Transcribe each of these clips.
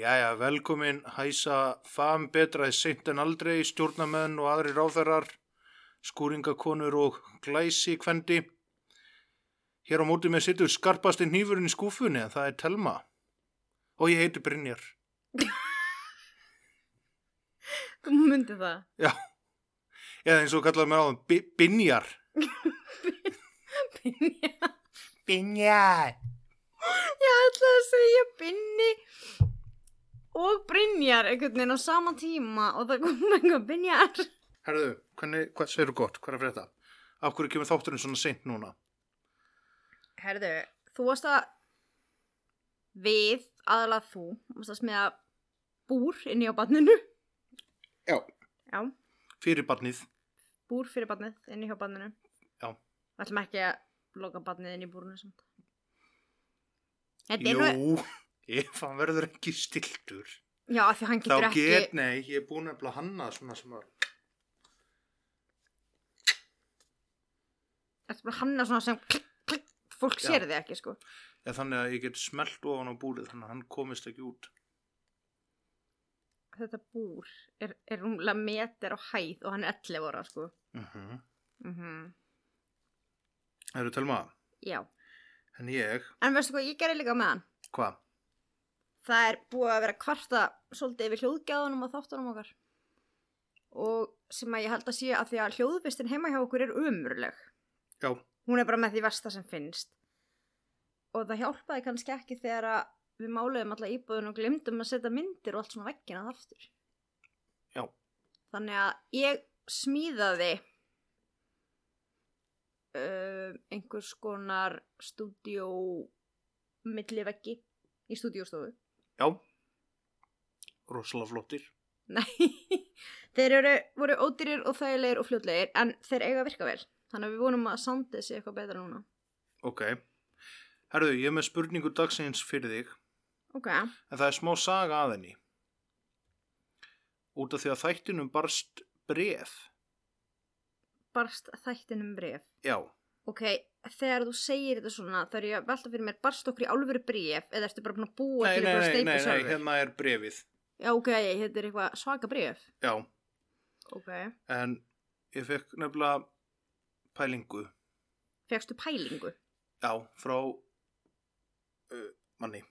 Jæja, velkomin hæsa fam betra í seint en aldrei, stjórnamenn og aðri ráðherrar, skúringakonur og glæsi kvendi. Hér á móti með sittur skarpasti hnífurinn í skúfunni það er Telma. Og ég heiti Brynjar. Þú myndi það. Já, eða eins og kallaði mér á það, Binjar. Binja. Binjar. Ég ætla að segja Binni og Brynjar einhvern veginn á sama tíma og það kom einhver Binjar. Herðu, hvernig, hvað segir þú gott, hvað er að frétta? Af hverju kemur þátturinn svona seint núna? Herðu, þú varst að við, aðalega þú, varst að smiða búr inni á barninu. Já. Já, Fyrir barnið. búr fyrir barnið inni hjá barninu. Já. Við ætlum ekki að loka barnið inn í búrinu samt. Þetta er nú, ef hann verður ekki stiltur, já, af því hann þá getur ekki, get, nei, ég er búin að hanna svona sem að, þetta er bara hanna svona sem klikk, klikk, fólk Já. sér þið ekki, sko. eða þannig að ég get smelt ofan á búrið þannig að hann komist ekki út. Þetta búr er, er rúmlega meter á hæð og hann er 11 ára, sko. Uh -huh. Mm Herru, Telma, Já. en ég, En veistu hvað, ég gerði líka með hann. hvað? Það er búið að vera kvarta svolítið yfir hljóðgjáðunum og þáttunum okkar. Og sem að ég held að sé að því að hljóðvistin heima hjá okkur er umurleg. Já, Hún er bara með því versta sem finnst. Og það hjálpaði kannski ekki þegar að við máluðum alla íbúðun og glemdum að setja myndir og allt svona veggina það aftur. já, Þannig að ég smíðaði uh, einhvers konar stúdíó milliveggi í stúdíóstofu. Já, rosalega flottir. Nei, þeir eru, voru ódýrir og þægilegir og fljótlegir en þeir eiga að virka vel. Þannig að við vonum að soundið sé eitthvað betra núna. Ok, herru, ég er með spurningu dagsins fyrir þig, Ok, en það er smá saga að henni. Út af því að þættinum barst bref. barst þættinum bref. Já, Ok, þegar þú segir þetta svona, þá er ég að velta fyrir mér, barst okkur í álveru bref eða ertu bara búin að búa nei, til nei, eitthvað nei, steipu nei, nei, sjálfur? hérna er brefið. Já, ok, þetta er eitthvað svaka bref. Já, Ok. en ég fekk nefnilega pælingu, Fegstu pælingu? já, frá uh, manni,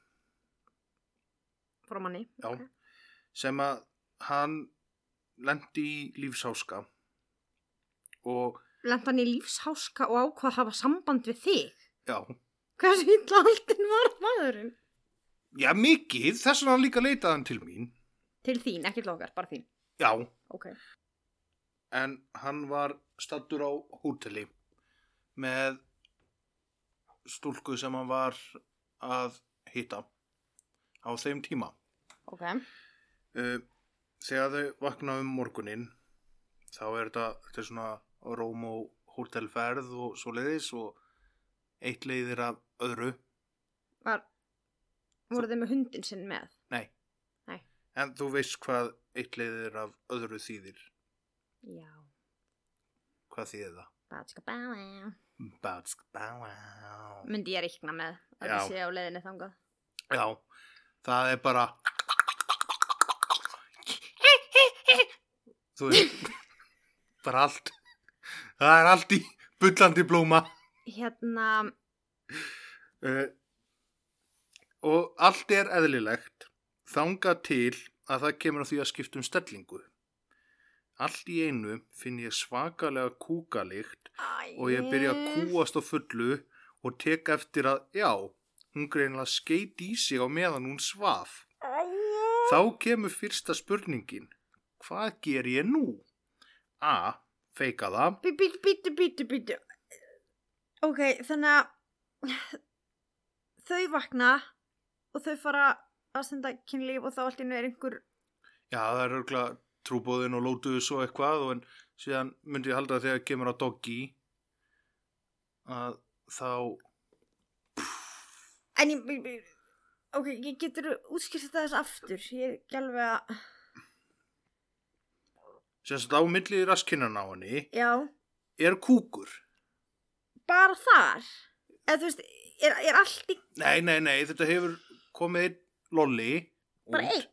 frá manni. Já. Ok. sem að hann lendi í lífsháska og, Lent hann í lífsháska og ákvað að hafa samband við þig? já, Hversu illa aldinn var maðurinn? já, mikið, þess vegna líka leitaði hann til mín, Til þín, ekki til okkar, bara þín. já, Ok. en hann var stattur á hóteli með stúlku sem hann var að hitta á þeim tíma. Ok. Uh, þegar þau vakna um morgunin þá er þetta, þetta er svona róm og hótelferð og svo leiðis og eitt leiðir af öðru. Var, voru þið með hundin sinn með? Nei. Nei. En þú veist hvað eitt leiðir af öðru þýðir. Já. Hvað þýðir það? Batska báa. Batsk báá. Myndi ég reikna með að þið sé á leiðinni þangað. Já, það er bara Þú veist bara allt það er allt í bullandi blóma Hérna, uh, og allt er eðlilegt þangað til að það kemur á því að skipta um stellingu allt í einu finn ég svakalega kúkalikt og ég byrja að kúast á fullu og tek eftir að já, hún greinilega skeit í sig á meðan hún svaf Þá kemur fyrsta spurningin. Hvað ger ég nú? A. Feika það. Bítu, bítu, bítu, bítu. Ok, þannig að þau vakna og þau fara að stunda kynlíf og þá allt innu er einhver Já, það er örgulega trúbóðin og lótuðus og eitthvað og en síðan myndi ég halda að þegar kemur á doggi að þá en ég, ok, getur útskýrt þetta þess aftur ég er ekki alveg að sérst á milli raskinan á henni já, er kúkur. bara þar eða þú veist, er, er allt í Nei, nei, nei, þetta hefur komið lolli bara einn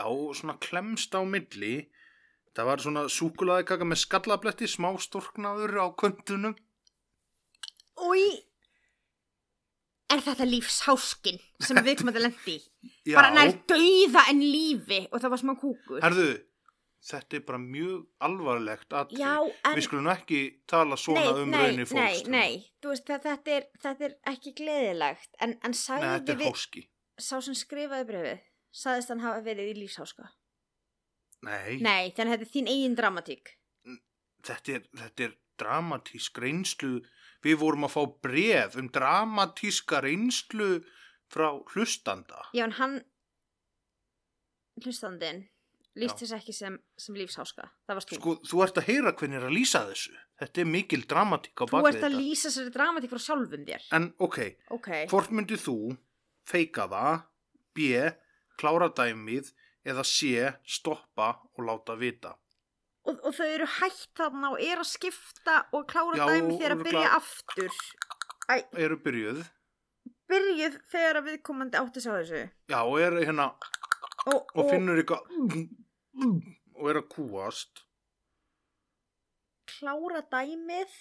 Já, svona klemst á milli. Það var svona súkulaði kaka með skallabletti, smá storknaður á kvöndunum. Új Er þetta lífsháskin sem við komum að lendi? Já, Bara nær dauða en lífi og það var smá kúkur. herðu, þetta er bara mjög alvarlegt. Já, en... Við skulum ekki tala svona nei, um nei, raunir fólks. Nei, nei, veist að þetta er, þetta er ekki gleðilegt. En, en Nei, þetta er háski. sá sem skrifaði brefið, sagðist hann hafa verið í lífsháska. Nei, Nei, þannig að þetta er þín eigin dramatík. Þetta, er, þetta er dramatísk reynslu. Við vorum að fá bref um dramatíska reynslu frá hlustanda. Já, en hann, hlustandinn, líst þess ekki sem, sem lífsháska. Það varst þú. Sko, þú ert að heyra hvernig er að lýsa þessu. Þetta er mikil dramatík á þú bakvið ert að þetta. lýsa sér dramatík frá sjálfum þér. En ok, Ok. hvort myndið þú feika það, B, klára dæmið eða C, stoppa og láta vita? Og, og þau eru hætt þarna og er að skipta og klára Já, dæmi þegar að byrja aftur. Æ, Eru byrjuð? byrjuð þegar að viðkomandi átti sá þessu. Já, og er hérna Og, og finnur eitthvað og er að kúast. klára dæmið.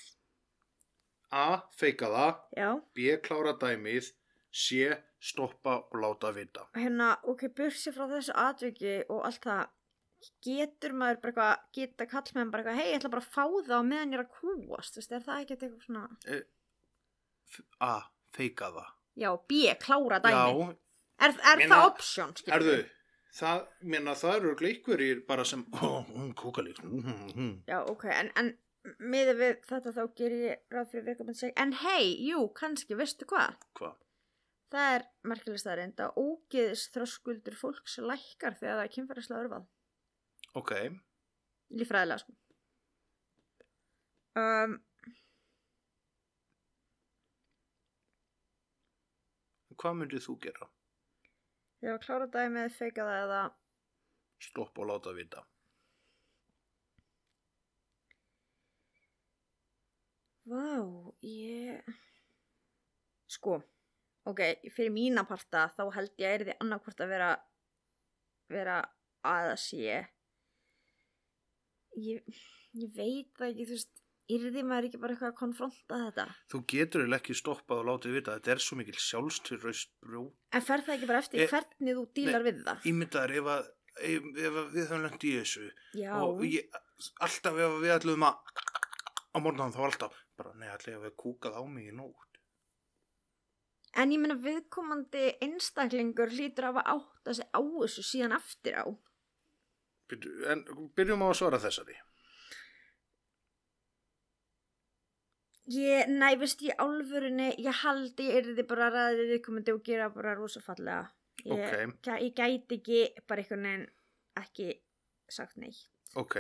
A, feika það, Já. B, klára dæmið, C, stoppa og láta vita. Hérna, ok, bursi frá þessu atviki og allt það. Getur maður bara eitthvað, geta kall með bara eitthvað, hei, ég ætla bara að fá það á meðan ég er að kúast. Þú veist, er það ekki eitthvað svona... F- A, feika það. Já, B, klára dæmið. Já, Er, er það option, erðu, það, menna, það eru gleikverið bara sem, kúkalík, hún, hún. Já, ok, en, en miður við þetta þá gerir ég ráð fyrir viðkomandi seg. En hei, jú, kannski, veistu hvað? Hvað? Það er merkileg staðarind að ógeðis þröskuldur fólks lækkar þegar það er kynfærislega örfað. Ok, Lífræðilega, sko. Um, hvað myndið þú gera? Ég var klára dæmið, feika það eða... Stoppa og láta vita. Vá, ég... Sko, ok, fyrir mína parta þá held ég að er því annarkvort að vera, vera að sé. Ég, ég veit það ekki, þú veist, yrði maður ekki bara eitthvað að konfronta þetta? Þú getur eiginlega ekki stoppað og látið vita, þetta er svo mikil sjálfstyrraust brjó. En fer það ekki bara eftir Eh, hvernig þú dílar við það? Ímyndaður ef að, ef, ef að við höfum lent í þessu Já, og ég, alltaf ef við ætlum að, á morgunan þá alltaf, bara nei, allir ef við kúkað á mig í nótt. en ég meina viðkomandi einstaklingur hlýtur að átt að segja á þessu síðan eftir á. En byrjum á að svara þessari. Ég, næ, veist ég álfurinu, ég haldi ég yrði bara að ræði viðkomandi og gera bara rosa fallega. Ég, Ok. gæ- ég gæti ekki bara einhvern veginn ekki sagt neitt. Ok,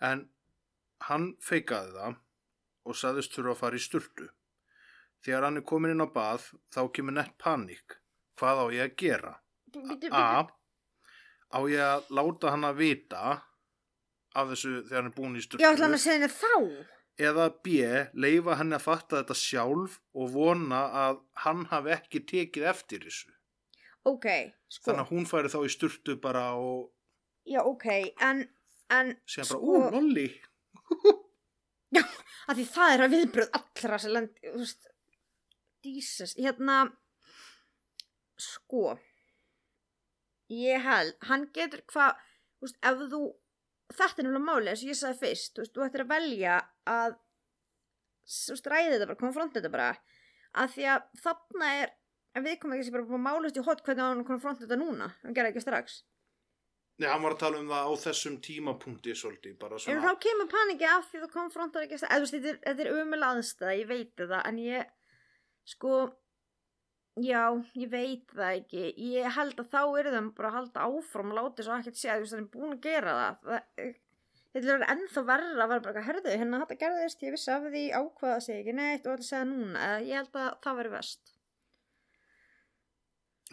en hann feikaði það og saðist þurfa að fara í sturtu. Þegar hann er komin inn á bað, þá kemur nett panik. Hvað á ég að gera? A. Á ég að láta hann að vita af þessu þegar hann er búin í sturtu? Já, ætla hann að segja henni þá. Eða B. Leifa henni að fatta þetta sjálf og vona að hann hafi ekki tekið eftir þessu. Ok, sko. Þannig að hún færi þá í sturtu bara og Já, ok, en, en, segja bara, Sko- ú, lolli. að því það er að viðbröð allra sem lendi, þú veist, Jesus, hérna, sko, ég held, hann getur hvað, þú veist, ef þú, þetta er náttúrulega máli, eins og ég sagði fyrst, þú veist, þú ættir að velja að, þú veist, ræði þetta bara, konfronta þetta bara, að því að þarna er, en við komum ekki sem bara að málast í hot hvernig hann konfronta þetta núna, hann gerði ekki strax. Nei, hann var að tala um það á þessum tímapunkti svolítið, bara En svona. þá kemur paniki af því þú konfrontar ekki að þú veist, þetta er, þetta er umjöl aðstæða, ég veit það, en ég, sko, Já, ég veit það ekki. Ég held að þá eru þeim bara að halda áfram og láta svo ekkert sé að þú veist, það er búin að gera það. það Þetta er ennþá verra að vera bara, herðu, hérna þetta gerðist, ég vissi af því ákvaða sig ekki neitt og þetta segja núna. Ég held að það veri vest.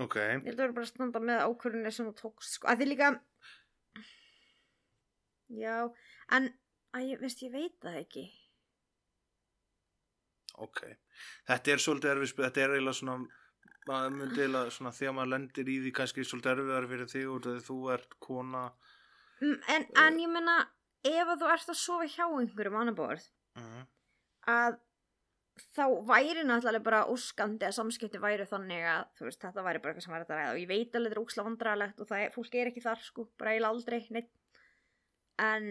Ok, Ég held að vera bara að standa með ákvörðinni sem þú tókst, sko. Að því líka, já, en, að ég, veist, ég veit það ekki. ok. Þetta er svolítið erfið, spil- þetta er eiginlega svona, maður myndi eiginlega svona, þegar maður lendir í því kannski svolítið erfiðar fyrir þig því þú ert kona. Mm, En, en ég menna, ef að þú ert að sofa hjá einhverjum annar borð, Mm. að þá væri náttúrulega bara óskandi að samskipti væri þannig að þú veist, þetta væri bara eitthvað sem væri þetta ræða og ég veit alveg þetta er ósla vandræðalegt og það er, fólk er ekki þar sko, bara eiginlega aldrei neitt en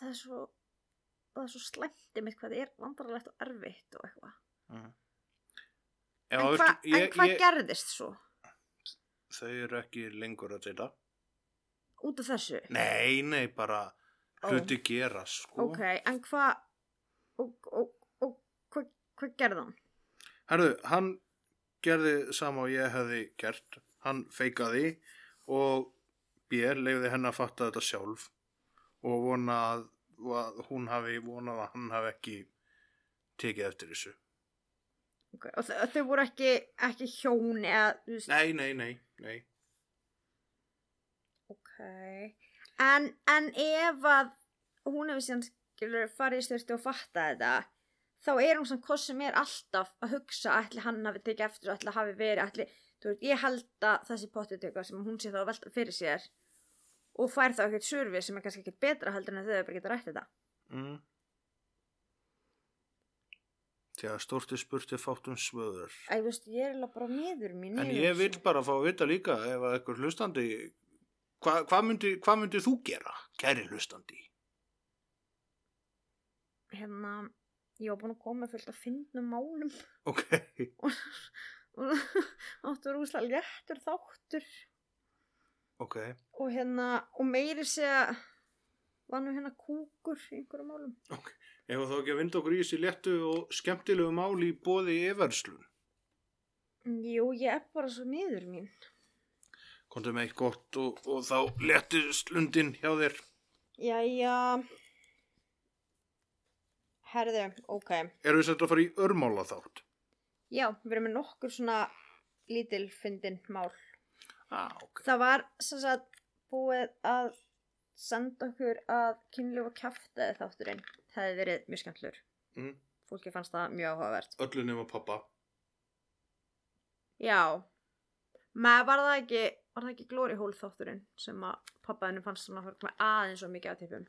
það er svo það er svo slæmt mitt hvað það er vandræðalegt og erfitt og eitthvað Mm. Já, en, hva, hvað ég, gerðist svo þau eru ekki lengur að deyta. Út af þessu Nei, nei, bara hluti gera, sko. ok, en hvað og, og, og hvað hva gerði hann Herðu, hann gerði sama og ég hefði gert. Hann feikaði og B. leiði henni að fatta þetta sjálf og vona að, að hún hafi vonað að hann hafi ekki tekið eftir þessu. okay. og þau, voru ekki, ekki hjón eða Nei, nei, nei, nei. Ok, en, en ef að hún hefur síðan skilur farið styrti og fatta þetta, þá er hún samt hvað sem er alltaf að hugsa ætli hann hafi tekið eftir og ætli hafi verið, ætli, þú veit, ég held að þessi pottitöka sem hún sé þá að velta fyrir sér og fær þá ekkert surfi sem er kannski ekkert betra heldur en að þau bara geta rætt þetta. Mm. Þegar stórti spurti fátum svöður. Æ, veist, ég er alveg bara miður mín. En ég vil bara fá að vita líka ef að eitthvað hlustandi, hvað hva myndi, hva myndi þú gera, kæri hlustandi? Hérna, ég var búin að koma fullt af fyndnum málum Ok, og, og áttu rúslega léttur þáttur. ok. og hérna og meiri segja var nú hérna kúkur í einhverjum málum Ef þá ekki að vinda okkur í þessi léttu og skemmtilegu máli í bóði everslun. jú, ég er bara svo miður mín Kontu með eitt gott og, og þá léttu slundin hjá þér. jæja herðu, ok Erum við sett að fara í örmála þátt? já, við erum með nokkur svona lítil fyndin mál Ah, ok. það var sem sagt búið að senda okkur að kynlíf og kjaftaði þátturinn það hefði verið mjög skemmtlur Mm. fólki fannst það mjög áhugavert Öllu nema pappa. Já maður var það ekki var það ekki Glory Hole þátturinn sem að pappaðinu fannst svona að aðeins svo mikið að tippum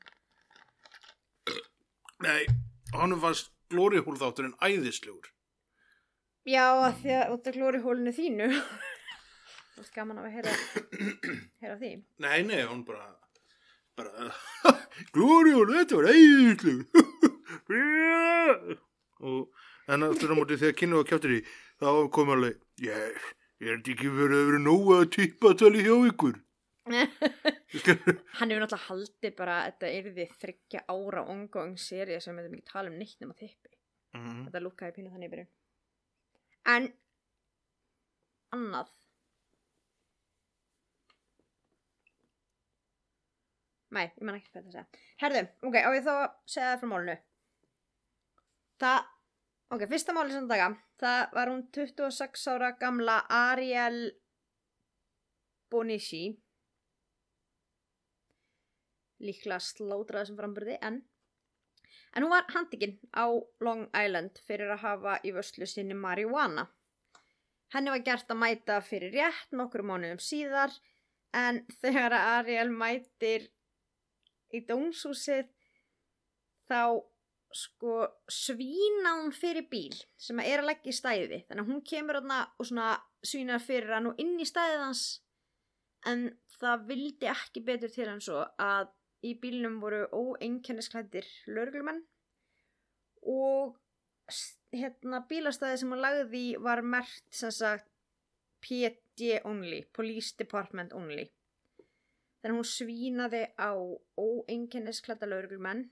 Nei, hann fannst glórihúl þátturinn æðislegur. Já, að því að út af Glory Hole-inu þínu Það er gaman að heyra, heyra því Nei, nei, hún bara, bara, glórihúl, þetta var æðislegur. og en aftur á móti þegar kynnu og kjáttir í, þá kom alveg, ég, ég er þetta ekki verið að vera nógu að tippa tali hjá ykkur. Hann hefur náttúrulega haldið bara að þetta yrði þryggja ára ongoing serið sem við ekki tala um neitt nema tippi Mm. Þetta lúkkaði pínu þannig í byrjun. En annað. Nei, ég man ekki hvað það segja. Herðu, ok, á ég þá að segja það frá málinu. Það Ok, fyrsta máli sem daga Það var hún 26 ára gamla Ariel Bonici Líklega slótraði sem framburði En En hún var handikinn á Long Island fyrir að hafa í vörslu sinni marihuana. Henni var gert að mæta fyrir rétt nokkur mánuðum síðar en þegar Ariel mætir í dómshúsið þá sko svína hún fyrir bíl sem er að leggja í stæði. Þannig að hún kemur þarna og svona svínar fyrir hann og inn í stæðið hans. En það vildi ekki betur til hann svo að í bílnum voru óeinkennisklættir lörglumenn og hérna bílastæði sem hún lagði var mert sem sagt PD only, Police Department only. Þannig að hún svínaði á óeinkennisklætta lörglumenn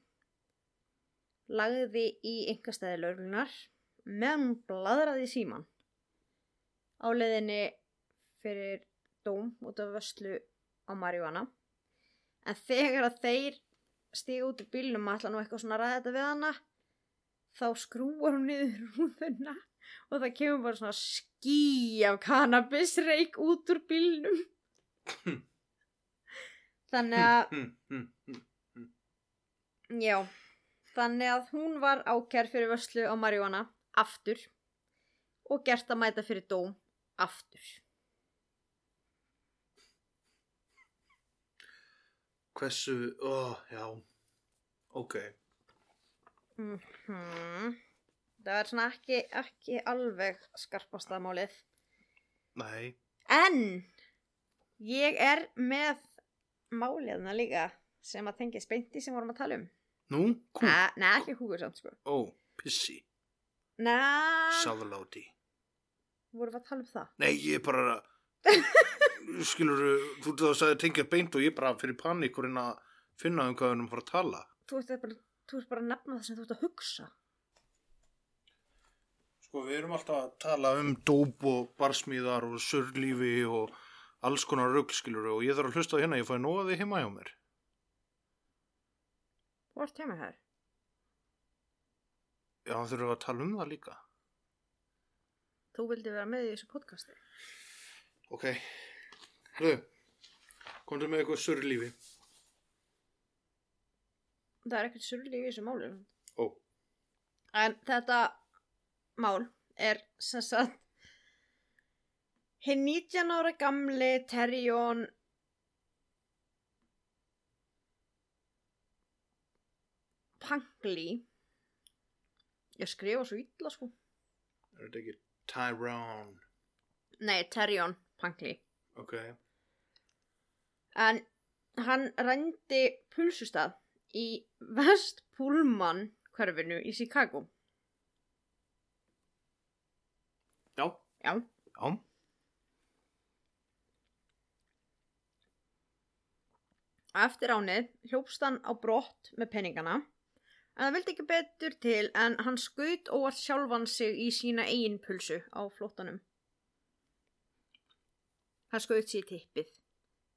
lagði í einhverstæði lörglunar meðan hún bladraði í síman á leiðinni fyrir dóm út af vöslu á Marjúana en þegar að þeir stiga út úr bílnum og ætla nú eitthvað svona að ræða þetta við hana þá skrúar hún niður rúðuna og það kemur bara svona ský af kannabisreik út úr bílnum. Þannig að já þannig að hún var ákær fyrir vöslu á Marjúana aftur og gert að mæta fyrir dóm aftur Hversu, ó, já, ok. hmm. það var svona ekki, ekki alveg skarpasta málið Nei, En ég er með máliðna líka sem að tengja speinti sem vorum að tala um. Nú, kú, Nei, ekki húgur samt sko. ó, pissi, Nei, sáðaláti. vorum við að tala um það. Nei, ég bara, skilur, þú veist það að sagði tengja beint og ég bara fyrir paník og reyna að finna um hvað við erum að fara að tala. Þú ert bara, þú ert bara að nefna það sem þú ert að hugsa. Sko, við erum alltaf að tala um dóp og barsmíðar og surlífi og alls konar rugl, skilur, og ég þarf að hlusta á hérna, ég fæði því heima hjá mér. Þú ert heima hér. Já, þurfum við að tala um það líka. Þú vildi vera með í þessu podcasti. Ok, hörðu, komdu með eitthvað surlífi. Það er ekkert surli í þessu máli. Ó, En þetta mál er sem sagt hinn 19 ára gamli Terjón Pangli. Ég skrifa svo illa sko. Er þetta ekki Tyrone? nei, Terjón Pangli. Ok, en hann rændi pulsustað í West Pullman hverfinu í Chicago. Já, já, já, Eftir ánið hljópst hann á brott með peningana en það vildi ekki betur til en hann skaut óvart sjálfan sig í sína eigin pulsu á flóttanum. Hann skaut sér tippið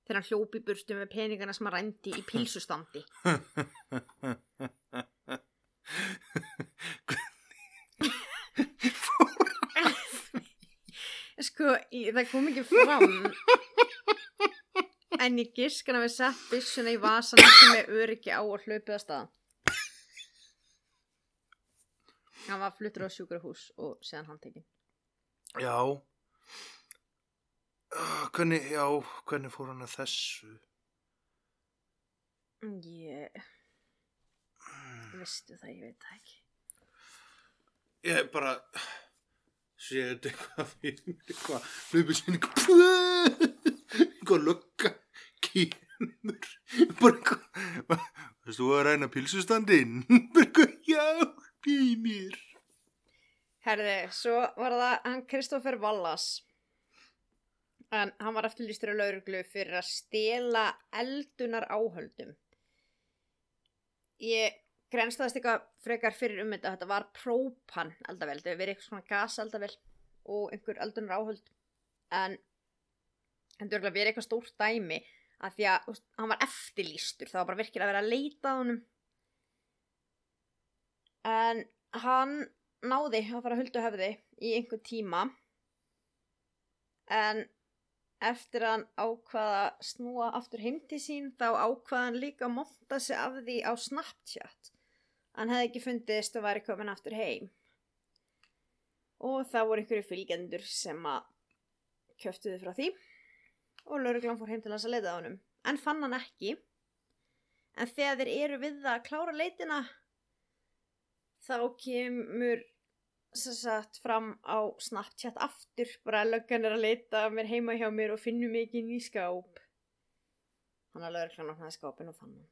þegar hann hljópi burstu með peningana sem hann rændi í pilsustandi. Sko, í, það kom ekki fram en ég giskan að við sett byssuna í vasan ekki með öryggi á og hlaupið að staða. Hann var fluttur á sjúkrahús og séðan handtekinn. já. Uh, hvernig, já, hvernig fór hann að þessu? Ég... Vistu það, ég veit það ekki. Ég bara, sé þetta eitthvað fyrir eitthvað, hlupið sinni, eitthvað, lögga, kemur, bara eitthvað, veist þú að ræna pilsustandinn? Bara eitthvað, hjálp í mér. Herði, svo var það hann Kristoffer Wallas. En hann var eftirlýstur á lauruglu fyrir að stela eldunar áhöldum. Ég grenstaðist eitthvað frekar fyrir um þetta. Þetta var própan eldavel. Það hefur verið eitthvað svona gaseldavel og einhver eldunar áhöld. En þetta er verið eitthvað stórt dæmi að því að hann var eftirlýstur. Það var bara virkilega að vera að leita að honum. En hann náði að fara að huldu höfði í einhver tíma. En eftir að hann ákvaða að snúa aftur heim til sín þá ákvaða hann líka að monta sig af því á Snapchat. Hann hefði ekki fundist og væri komin aftur heim. Og það voru einhverju fylgjendur sem að kjöftuði frá því og lauruglan fór heim til hans að leita á honum. En fann hann ekki. En þegar þeir eru við að klára leitina þá kemur sagt fram á Snapchat aftur bara að löggan er að leita mér heima hjá mér og finnum ekki í skáp hann að löggan opnaði skápin og fann hann.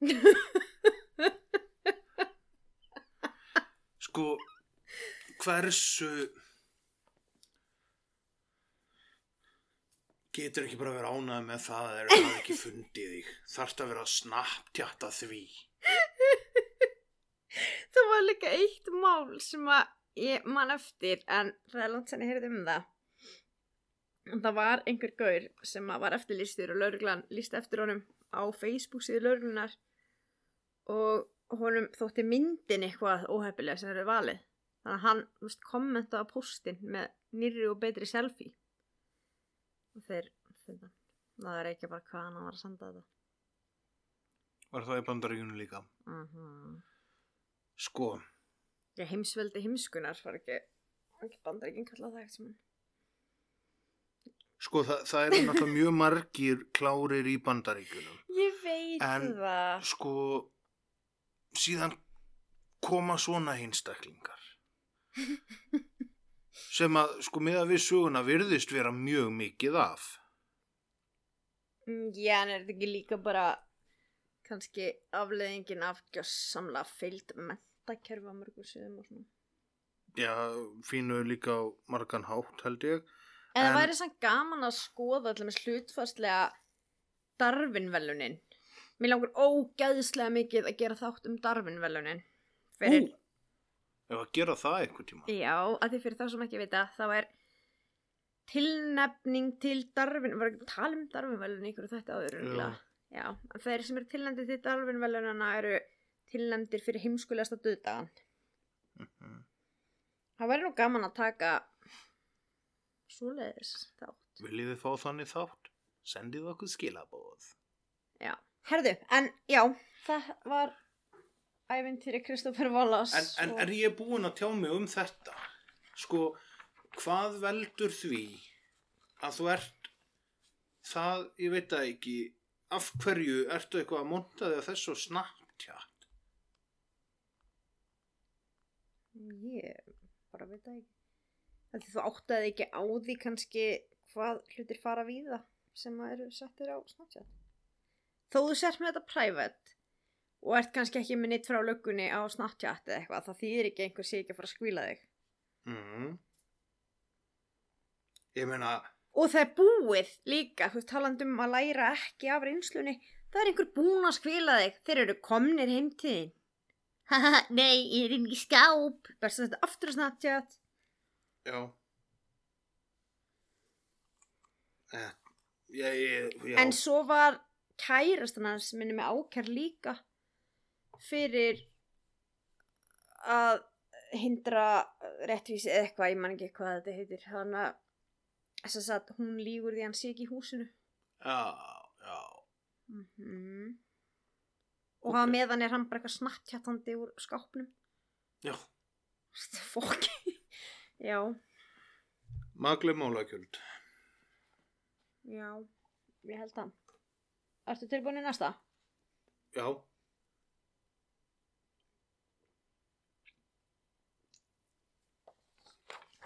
Sko, hversu getur ekki bara að vera ánægð með það að þeir hafa ekki fundið þig. Þarft að vera að snapptjata því. það var líka eitt mál sem að ég man eftir en það er langt sem ég heyrði um það en það var einhver gaur sem var eftirlýstur og lauruglan líst eftir honum á Facebook síðu lauruglunar og honum þótti myndin eitthvað óheppilega sem þeir eru valið þannig að hann kommenta á postin með nýri og betri selfie og þeir finna það er ekki bara hvað hann var að senda þetta Var það í bandaríkunum líka? mm Sko, Já, heimsveldi heimskunar var ekki, ekki bandaríkinn kallað það eitthvað sem sko það, það eru náttúrulega mjög margir klárir í bandaríkunum. Ég veit En- það. Sko, síðan koma svona einstaklingar sem að, sko, með að við söguna virðist vera mjög mikið af. Mm, Já, en er þetta ekki líka bara kannski afleðingin af gjössamlega fyllt mentakerfi á mörgur sviðum og svona. Já, fínu líka á margan hátt held ég. En það En- væri samt gaman að skoða allir með slutfastlega darfinvelunin. Mér langur ógæðislega mikið að gera þátt um darfinvelunin. Fyrir, Ú, ef að gera það einhvern tíma. Já, að því fyrir þá sem ekki vita, þá er tilnefning til darfin, var ekki að tala um darfinvelun ykkur og þetta áður örugglega? Já, en þeir sem eru tilnefndir til darfinvelunana eru tilnefndir fyrir heimskulegasta döðdagan. Mhm. Það væri nú gaman að taka svoleiðis þátt. Viljið þið fá þannig þátt? Sendið okkur skilabóð. Já. Herðu, en já, það var ævintýri Kristoffer Wallace. En, en og- er ég búin að tjá mig um þetta? Sko, hvað veldur því að þú ert það, ég veit það ekki, af hverju ertu eitthvað að monta þig að þessu Snapchat? Ég bara veit það ekki. Því þú áttaði ekki á því kannski hvað hlutir fara við það sem að eru settir á Snapchat. Þó þú sért með þetta private og ert kannski ekki með nýtt frá löggunni á Snapchat eða eitthvað, það þýðir ekki að einhver sé ekki að fara að skvíla þig. Mm. Ég meina, Og það er búið líka, þú veist talandi um að læra ekki af reynslunni, það er einhver búin að skvíla þig, þeir eru komnir heim til þín. Haha, nei, ég er inn í skáp, að þetta aftur á Snapchat. já. Eh, ég, ég, já. En svo var kærastan hans minni með ákær líka fyrir að hindra réttvísi eða eitthvað, ég man ekki hvað þetta heitir þannig að þess að hún lígur því að hann sé ekki í húsinu Já, já. mm -hmm. og Ok. okay. að meðan er hann bara eitthvað snapptjattandi úr skápnum Já, þetta er fokki já, magleg málagjöld. já ég held það Ertu tilbúin í næsta? Já.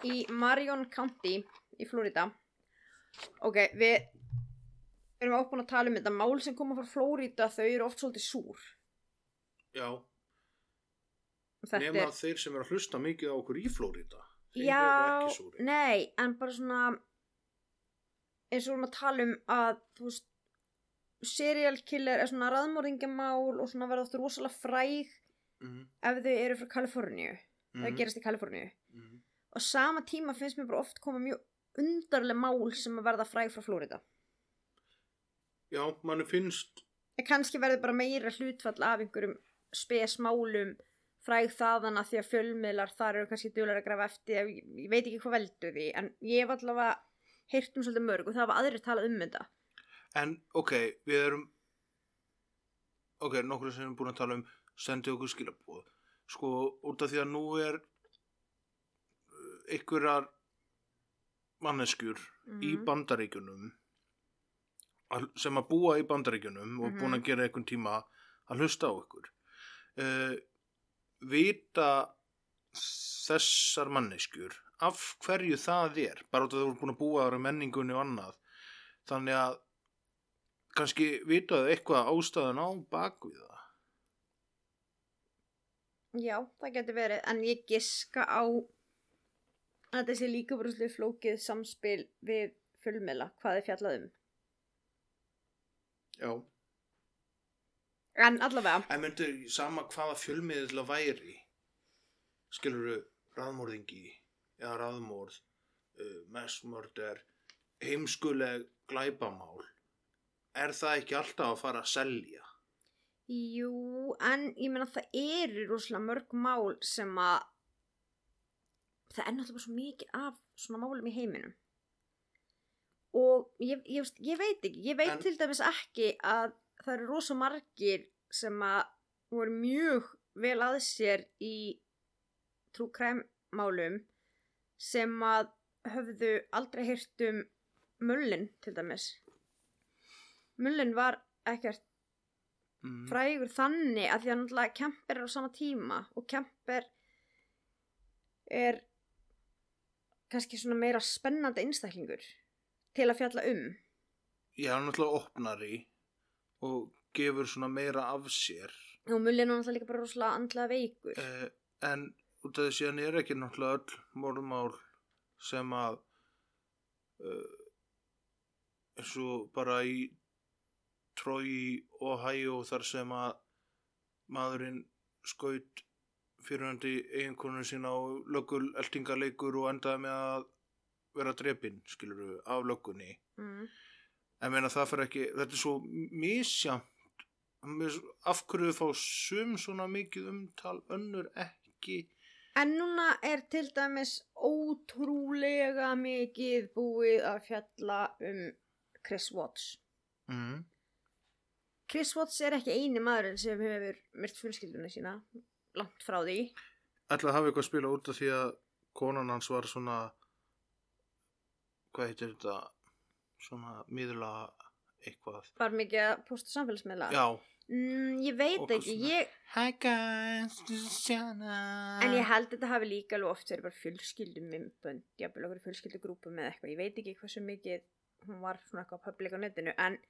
Í Marion County í Florida. Ok, við erum átt búin að tala um þetta mál sem koma frá Florida þau eru oft svolítið súr. Já, nema er, þeir sem eru að hlusta mikið á okkur í Flórida. Þeir já, nei en bara svona eins og við erum að tala um að þú veist serial killer er svona raðmóringamál og svona verða ofta rosalega fræg Mm, ef þau eru frá Kaliforníu það mm, gerast í Kaliforníu. Mm. Og sama tíma finnst mér bara oft koma mjög undarleg mál sem að verða fræg frá Florida Já, manni finnst, En kannski verður bara meira hlutfall af einhverjum spesmálum fræg þaðan að því að fjölmiðlar þar eru kannski duglega að grafa eftir ég, ég veit ekki hvað veldur því en ég hef allavega heyrt um svolítið mörg og það var aðrir talað um þetta en ok, við erum, ok, nokkur sem erum búin að tala um sendi okkur skilabóð. Sko, út af því að nú er einhverjar manneskjur í Mhm. bandaríkjunum að- sem að búa í bandaríkjunum og Mhm. búin að gera einhvern tíma að hlusta á ykkur uh, vita þessar manneskjur af hverju það er bara út af að þú eru búin að búa ára menningunni og annað þannig að kannski vitaðu eitthvað ástæðan á bakvið það Já, það getur verið en ég giska á að þetta sé líka bara svolítið flókið samspil við fjölmiðla hvað þið fjallað um Já. en allavega en myndir sama hvaða fjölmiðla væri skilur raðmórðingi eða raðmórð, uh, messmörder, heimskuleg glæpamál, er það ekki alltaf að fara að selja? Jú, en ég meina það eru rosalega mörg mál sem að það er náttúrulega svo mikið af svona málum í heiminum og ég, ég, ég veit ekki, ég veit En- til dæmis ekki að það eru rosa margir sem að voru mjög vel að sér í trúkræmmálum sem að höfðu aldrei heyrt um mullin til dæmis mullin var ekkert Mm. frægur þannig að því að náttúrulega Kemper er á sama tíma og Kemper er kannski svona meira spennandi einstaklingur til að fjalla um? Ég er náttúrulega opnari og gefur svona meira af sér. Og Mullin er náttúrulega líka bara rosalega andlega veikur. Eh, en út af þessi hann er ekki náttúrulega öll morðmál sem að uh, eins og bara í Trói og Hæjó þar sem að maðurinn skaut fyrirhandi eiginkonu sína á löggul eltingaleikur og endaði með að vera drepinn, skilur við, af löggunni mm. En meina það fyrir ekki, þetta er svo misjamt, Mis- af hverju fá sum svona mikið umtal, önnur ekki. en núna er til dæmis ótrúlega mikið búið að fjalla um Chris Watts Mm. Chris Watts er ekki eini maðurinn sem hefur myrt fjölskylduna sína langt frá því Ætla að hafa eitthvað að spila út af því að konan hans var svona, hvað heitir þetta, svona miðla eitthvað. var mikið að posta samfélagsmiðla Já. mm, ég veit ekki, ég Hi guys, this is Shanna. En ég held að þetta hafi líka alveg oft verið bara fjölskyldum myndbönd, jafnvel okkur fjölskyldugrúpum eða eitthvað, ég veit ekki hversu mikið hún var svona eitthvað public á netinu, en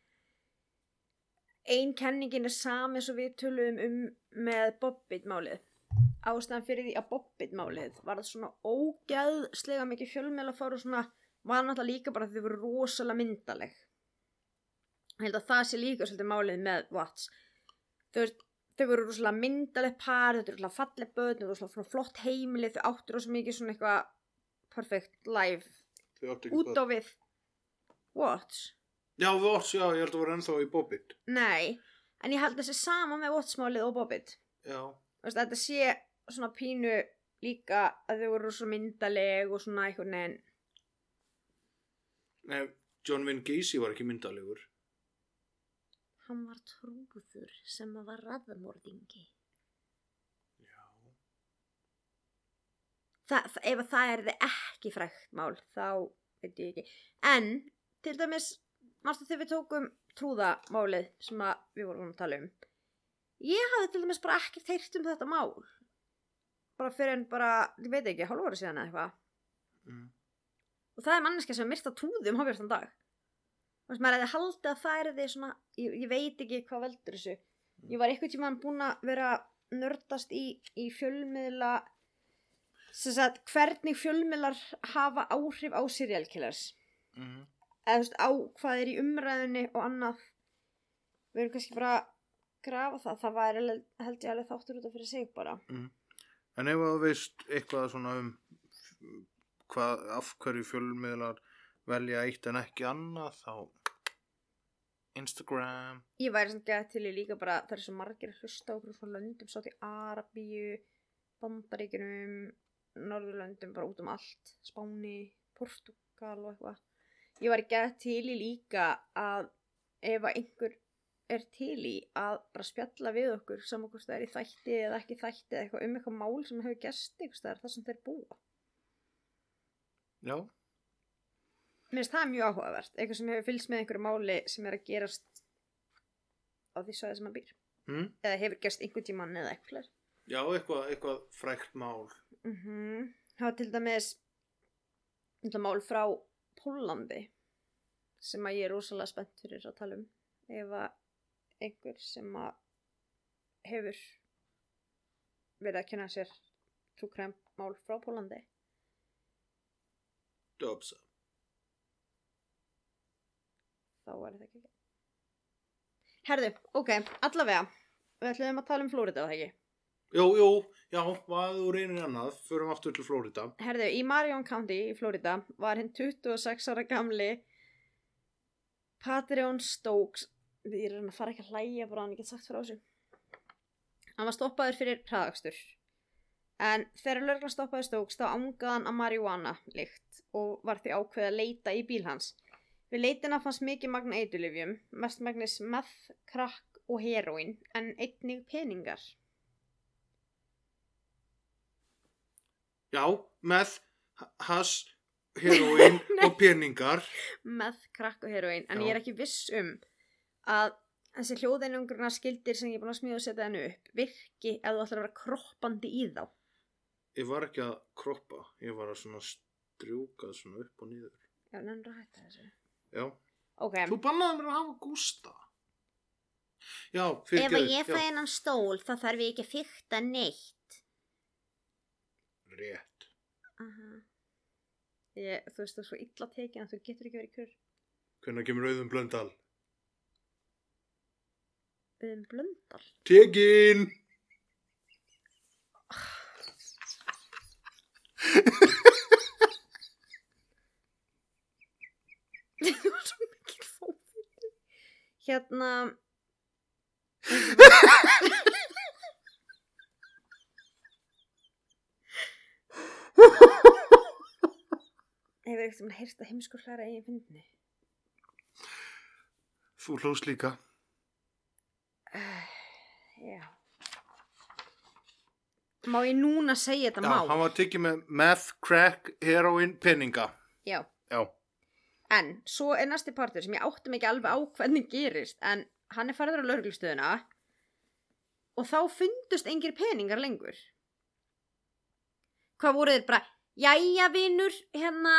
ein kenningin er sami eins og við töluðum um með Bobbit málið. Ástæðan fyrir því að Bobbit málið var það svona ógæðslega mikið fjölmjöla fóru svona, var náttúrulega líka bara að þau voru rosalega myndaleg. Ég held að það sé líka svolítið málið með Watts. Þau þau voru rosalega myndaleg par, þau eru rosalega falleg börn, þau voru rosalega flott heimili, þau áttu rosalega mikið svona eitthvað perfect life út á við Watts. Já, Vots, já, ég held að voru ennþá í Bobbit. Nei, en ég held að þessi sama með Watts málið og Bobbit. Já. Þú veist, að þetta sé svona pínu líka að þau voru rosalega myndaleg og svona eitthvað neðin. Nei, John Wayne Gacy var ekki myndalegur. Hann var trúður sem að var raðmordingi. Já. Þa, það, ef að það er þið ekki frækt mál þá veit ég ekki en til dæmis mástu þegar við tókum trúðamálið sem við vorum að tala um? Ég hafði til dæmis bara ekkert heyrt um þetta mál. Bara fyrir en bara, ég veit ekki, hálf ára síðan eða eitthvað. Mm. og það er manneska sem myrta trúðum hófjörðan dag. Þú veist, maður hefði haldið að það er því svona, ég, ég veit ekki hvað veldur þessu. Ég var eitthvað tíma búin að vera nördast í, í fjölmiðla sem sagt, hvernig fjölmiðlar hafa áhrif á serial killers. Mm. Eða þú veist, á hvað er í umræðinni og annað. Við erum kannski bara að grafa það. Það var held ég alveg þáttur út af fyrir sig bara. En ef þú veist eitthvað svona um hvað, af hverju fjölmiðlar velja eitt en ekki annað, þá Instagram. ég væri samt gæð til í líka bara það er svo margir hlusta okkur svona löndum sátt í Arabíu, Bandaríkinum Norðurlöndum bara út um allt. Spáni, Portugal og eitthvað ég væri gæð til í líka að ef að einhver er til í að bara spjalla við okkur saman hvort það er í þætti eða ekki þætti eða eitthvað um eitthvað mál sem hefur gest eitthvað þar sem þeir búa Já. Mér finnst það mjög áhugavert, eitthvað sem hefur fylgst með einhverju máli sem er að gerast á því svæði sem hann býr. Mm? Eða hefur gerst einhvern tímann eða eitthvað. Já, eitthvað, eitthvað frækt mál. Mm Það var til dæmis mál frá Pólandi sem að ég er rosalega spennt fyrir að tala um. Ef að einhver sem að hefur verið að kynna sér trúkræm mál frá Pólandi. Dobsa. þá er það ekki. Herðu, ok, allavega, við ætlum að tala um Flórida, það ekki? Jú, jú, já, hvað þú reynir annað, förum aftur til Flórida. Herðu, í Marion County í Florida var hinn 26 ára gamli Patreon Stokes Ég er að fara ekki að hlæja bara hann ekki sagt frá þessu. Hann var stoppaður fyrir hraðakstur. En þegar lögreglan stoppaði Stokes þá ángaði hann að marihuana lykt og var því ákveð að leita í bíl hans. Við leitina fannst mikið magna eitulifjum mestmagnis meth, krakk og heroin en einnig peningar Já, með hass, heroin og peningar. með krakk og heroin en Já. ég er ekki viss um að þessi hljóðeinungruna skildir sem ég er búin að smíða og setja hennu upp virki ef þú ætlar að vera kroppandi í þá Ég var ekki að kroppa, ég var að svona strjúka svona upp og niður. Já, nefnir að hætta þessu Já, Ok, þú bannaði mér að hafa gústa. Já, fyrir hennan stól þá þarf ég ekki að fykta neitt Rétt. Aha. ég, Þú veist það er svo illa tekin að þú getur ekki verið kur Hvernig kemur auðum blöndal? Um blöndal Tekin! Það var svo mikil fófið Hérna Hefur eitthvað með heyrst að heimskur hlæra eigin fyndni? Þú hlóst líka. Uh, já. Má ég núna segja þetta Já, mál? hann var tekið með meth, crack, heroin, peninga. Já. Já. En svo er næsti partur sem ég áttum ekki alveg á hvernig gerist en hann er farður á lauruglustöðuna og þá fundust engir peningar lengur. Hvað voru þeir bara, jæja vinur, hérna,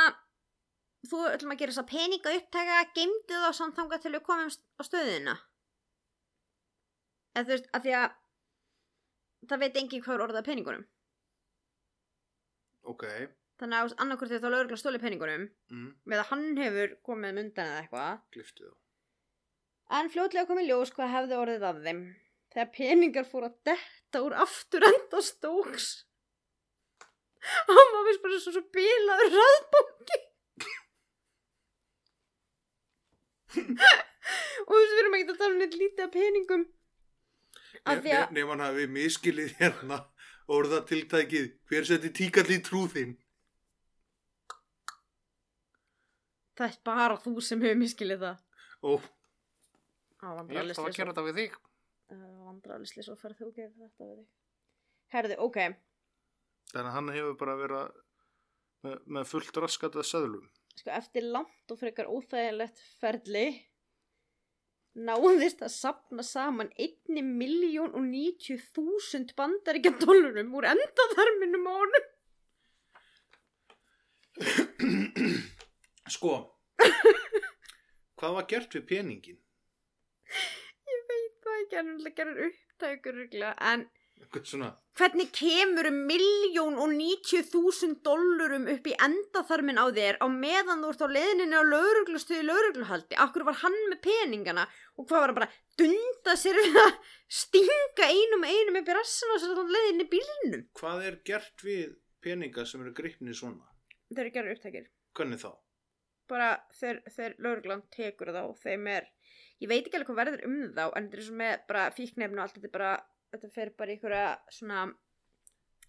þú ætlum að gera þess að peninga upptæka, geimdu þá samt þangað til við komum á stöðina. Eða þú veist, að því að það veit engin hvað er orðað peningunum. Ok. Þannig að annarkvort er þá laurugla stóli peningunum Mm, með að hann hefur komið mundan eða eitthvað. glifti þá. En fljótlega kom í ljós hvað hefði orðið af þeim. Þegar peningar fór að detta úr afturenda stóks. Hann var vist bara svo svo bílaður raðbóki. Og þú veist, við erum ekki að tala um neitt lítið af peningum. Af því að, Nefn hann hafi miskilið hérna orðatiltækið hver seti tíkall í trúðinn. það er bara þú sem hefur miskilið það. Ó, Á, ég ætla að gera þetta við þig. Vandralisli svo ferð þú gerir þetta við þig. Herði, ok. Þannig að hann hefur bara verið með, með fullt raskatað söðlum. Sko eftir langt og frekar óþægilegt ferli náðist að sapna saman 1 miljón og 90 þúsund bandaríkja dólarum úr endaþarminum á honum Sko, hvað var gert við peningin? ég veit það ekki, hann er gerður upptækur en hvernig kemur um miljón og 90 þúsund dólarum upp í endaþarmin á þér á meðan þú ert á leiðinni á lauruglustuði laurugluhaldi akkur var hann með peningana og hvað var hann bara að dunda sér við að stinga einum einum upp í rassan og sér á leiðinni í bílnum hvað er gert við peninga sem eru gripnið svona? þeir eru gerður upptækir Hvernig þá? bara þegar, þegar lauruglan tekur þá þeim er, ég veit ekki alveg hvað verður um þá en þetta er svo með bara fíknefn og allt þetta er bara, þetta fer bara í einhverja svona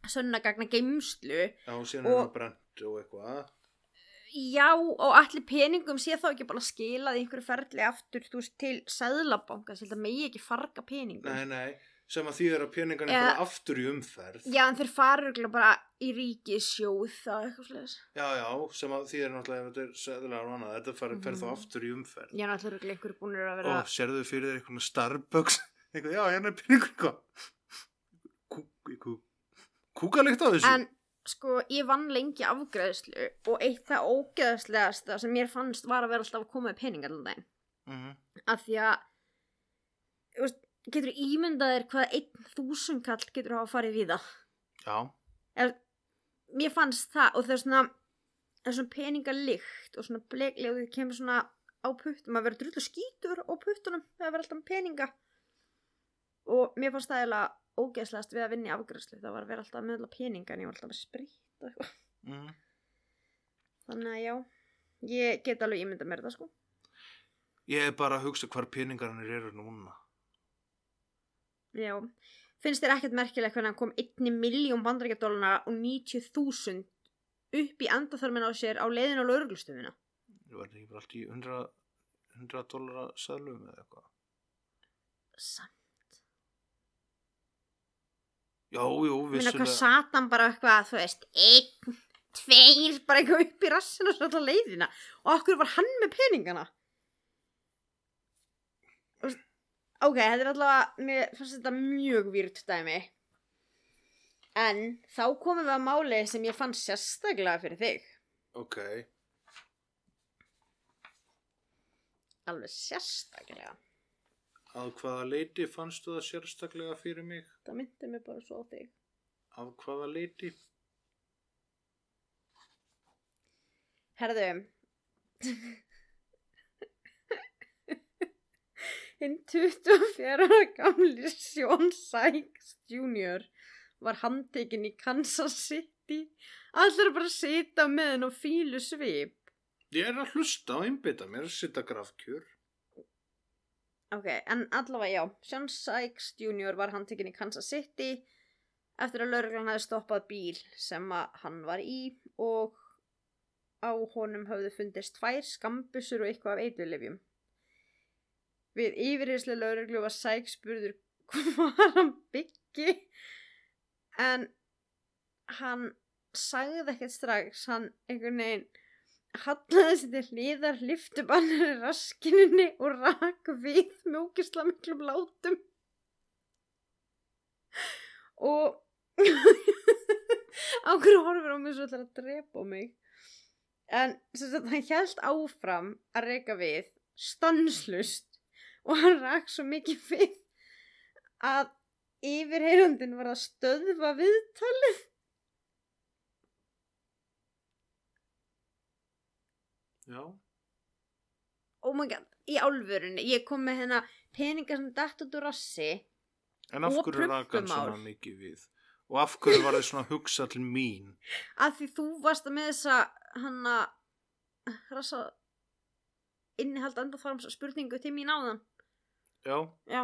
sönnagagna geimslu Já, síðan Og- er það brent og eitthvað. já og allir peningum sé þá ekki bara skilað í einhverju ferli aftur þú veist til sæðlabanka þetta megi ekki farga peningum Nei, nei, sem að því er að peningan Eða- er aftur í umferð. já en þeir fara örugglega bara í ríkisjóð það eitthvað sliðis Já, já, sem að því er náttúrulega ef þetta er seðlega og annað, þetta fer, fer þá Mhm. aftur í umferð. já náttúrulega örugglega einhverju búinir að vera Og sérðu fyrir þér eitthvað Starbucks, eitthvað, já, hérna er peningur eitthvað. Kú, kú, kúkalikt á þessu. En sko, ég vann lengi afgreðslu og eitt það ógeðslegasta sem mér fannst var að vera alltaf að koma með peningar allan daginn. Mhm. Af því að, veist, getur ímyndað þér hvað einn þúsundkall getur hafa farið við það. Já, Eða, mér fannst það og það er svona, það er svona peningalikt og svona bleiklega og þið kemur svona á puttum að vera drullu skítur á puttunum það vera alltaf peninga. Og mér fannst það eiginlega ógeðslegast við að vinna í afgræslu það var að vera alltaf að meðla peninga en ég var alltaf með sprit og eitthvað Mm. þannig að já, ég get alveg ímynda mér það sko Ég er bara að hugsa hvar peningarnir eru núna. já, finnst þér ekkert merkilegt hvernig hann kom 1 miljón bandarækjadóluna og 90.000 upp í endaþörmin á sér á leiðin á lauruglustöfuna Ég var ekki bara allt í 100, 100 dólara seðlum eða eitthvað. samt Já, jú, Minna hvað vissulega. satan bara eitthvað, þú veist, einn, tveir, bara eitthvað upp í rassinu og svo alltaf leiðina. Og okkur var hann með peningana. Ok, þetta er allavega, mér fannst þetta mjög výrt dæmi. En þá komum við að máli sem ég fann sérstaklega fyrir þig. Ok, Alveg sérstaklega. Að hvaða leiti fannstu það sérstaklega fyrir mig? Það myndi mig bara svo á þig. Af hvaða leiti? Herðu Hinn 24 ára gamli Sean Sykes Jr. var handtekinn í Kansas City Allir bara sita með henn og fílu svip Ég er að hlusta og einbytta mér að sitta grafkjör. Ok, en allavega já Sean Sykes Jr. var handtekinn í Kansas City eftir að lauruglan hefði stoppað bíl sem hann var í og á honum höfðu fundist tvær skambusur og eitthvað af eiturlifjum. Við yfirheyslu lauruglu var Sykes spurður hvað hann byggi en hann sagði ekkert strax, hann einhvern veginn hallaði sér til hlýðar liftubannir í raskininni og rak við með ógisla miklum látum. Og á hverju horfir á mig svo ætlar að drepa mig? En hann held áfram að reyka við stanslust og hann rak svo mikið við að yfirheyrandin var að stöðva viðtalið Já. oh my god, í álfurinu ég kom með hérna peningar sem dætt út úr rassi En af Og hverju rak hann prumpumál. svona mikið við? Og af hverju var þið svona að hugsa til mín? að því þú varst með þessa hanna rassa innihald enda þarm spurningu til mín áðan Já, já,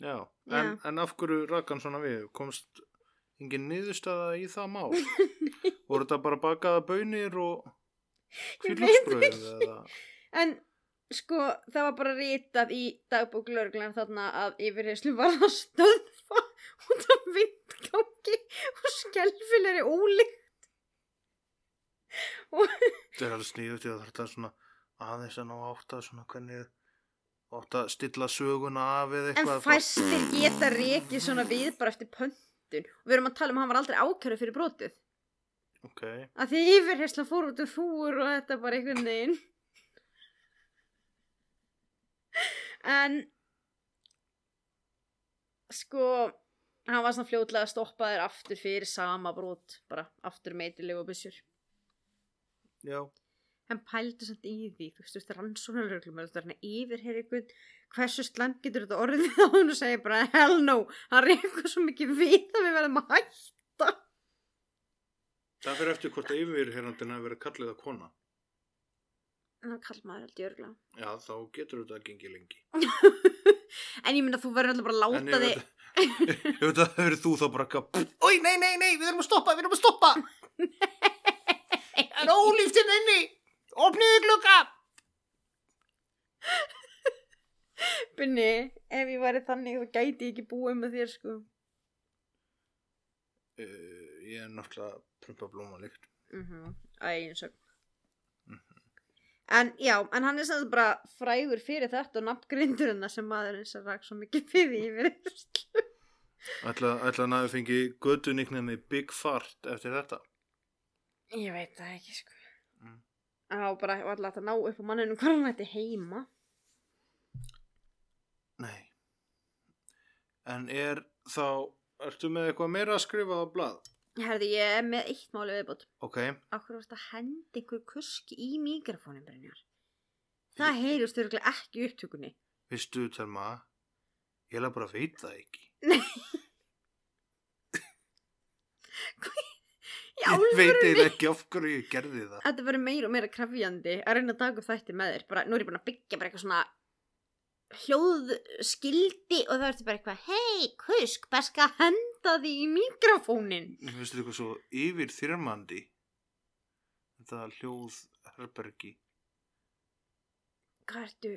já. En, en af hverju rak hann svona við? Komst engin niðurstaða í það mál? Voru þetta bara bakaða bönir og Ég veit kvíðlúksbröð eða? en sko það var bara ritað í dagbók lögreglan þarna að yfirheyslu var að stöðfa út af vindgangi og skelfilegri ólíkt og Þetta er alveg sníðut í að þetta er svona aðeins að ná átt að svona hvernig átt að stilla söguna af eða en eitthvað. fæstir geta rekið svona við bara eftir pöntun og við erum að tala um að hann var aldrei ákæru fyrir brotið Ok, að því yfirheysla fór út úr fúr og þetta bara einhvern veginn. En sko hann var svona fljótlega stoppaður aftur fyrir sama brot bara aftur meitileg og bussur já. hann pældi samt í því þú veist, þú veist, rannsóknarlöglum þú veist, er yfirheyri einhvern hversu slæm getur þetta orðið? Á hann og segja bara hell no, hann reykur svo mikið við að við verðum að hætta Það fyrir eftir hvort yfirherrandina hefur verið kallið að kona. en hann kall maður held ég örgla Já, þá getur þetta að gengi lengi. en ég myndi að þú verður alltaf bara að láta þig þetta- ef þetta hefur þú þá bara eitthvað, Ói, nei, nei, nei, við erum að stoppa, við erum að stoppa. Það er ólíftinn inni. Opniðu glugga. Bunni, ef ég væri þannig þá gæti ég ekki búið með þér sko Uh, ég er náttúrulega prumpa blóma líkt. mm -hmm. Æginsögn En já, en hann er sem bara frægur fyrir þetta og nafngrindur hennar sem maðurinn sem rak svo mikið fyrir yfir Ætla, ætla hann að fengi götu með Big Fart eftir þetta. Ég veit það ekki sko Mm. Bara var alltaf að ná upp á manninu hvað hann ætti heima Nei. En er þá, ertu með eitthvað meira að skrifa á blað? Herði, ég er með eitt máli viðbútt Ok, Akkur varst að henda einhver kuski í mikrofónin Brynjar Það heyrust þurruglega ekki í upptökunni vistu, Telma, Ég hef bara veit það ekki. Í Ég veit eiginlega ekki af hverju ég gerði það. Þetta verður meira og meira krafjandi að reyna að taka upp þætti með þér. Bara, nú er ég búin að byggja bara eitthvað svona hljóðskildi og það ertu bara eitthvað hei, kusk, bara skal því í mikrofónin. Finnst þetta eitthvað svo yfir þyrmandi. Þetta hljóð herbergi. Hvað ertu?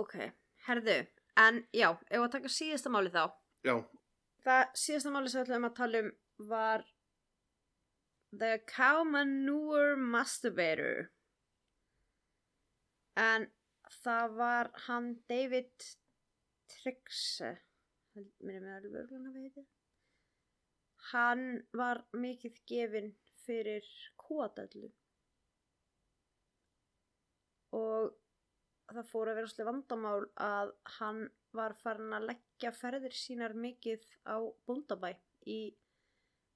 Ok, herðu, en já, ef að taka síðasta máli þá. Já, Það síðasta máli sem við ætlum að tala um var The Cow Manure Masturbator. En það var hann David Trygse, er með alveg örgulega að veiti. Hann var mikið gefinn fyrir kóadallu. Og það fór að vera svolítið vandamál að hann var farin að leggja ferðir sínar mikið á bóndabæ í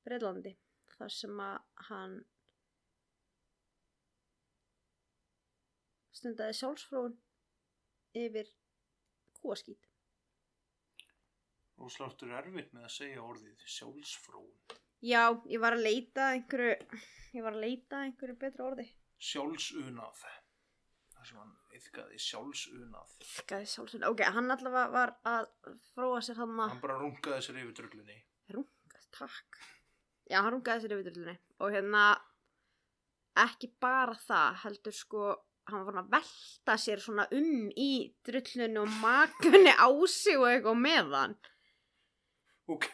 Breitlandi þar sem að hann stundaði sjálfsfróun yfir kúaskít. Og sláttur erfitt með að segja orðið sjálfsfrón. Já, ég var að leita einhverju, ég var að leita einhverju betra orði. Sjálfsunað. Það sem hann yfkaði sjálfsunað. Þkaði sjálfsfróun. Ok, hann allavega var að fróa sér hann að Hann bara rungaði sér yfir drullinni. Rungað, takk. Já, hann rungaði sér yfir drullunni og hérna ekki bara það, heldur sko hann var farin að velta sér svona um í drullunni og makunni á sig og eitthvað með hann. Ok.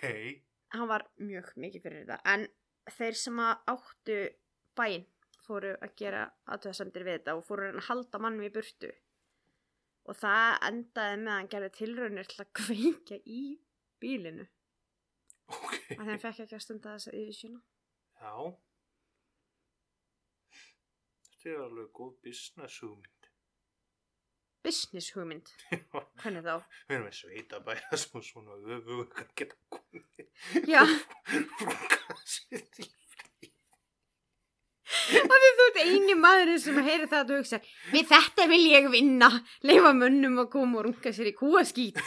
Hann var mjög mikið fyrir þetta, en þeir sem áttu bæinn fóru að gera aðtöðasendir við þetta og fóru að halda mannum í burtu. Og það endaði með að hann gerði tilraunir til að kveikja í bílinu. Ok. að þeim fekk ekki að stunda þess að yfirsjöna. Já. Þetta er alveg góð business hugmynd. Business hugmynd. Hvernig þá? Við erum með sveita bæða sem svona öfu að geta komið. Já, og því þú ert eini maðurinn sem heyri það og hugsa við þetta vil ég vinna leifa mönnum að koma og runga sér í kúaskít.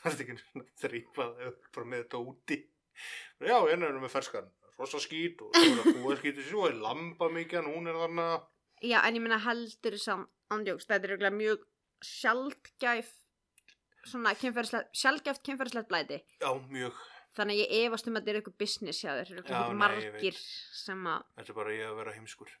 Það er ekki svona þrýpað bara með þetta úti. Já, hérna erum við ferskan. Rosa skít og er það búið skítið svo er lamba mikið en hún er þarna. Já, en ég meina heldur samt andjóks, þetta er mjög sjálfgæf svona sjálfgæft kynferðislegt blæti. Já, mjög. Þannig að ég efast um að þetta er eitthvað business Já, ekki nei, ég margir sem að, Þetta er bara ég að vera heimskur.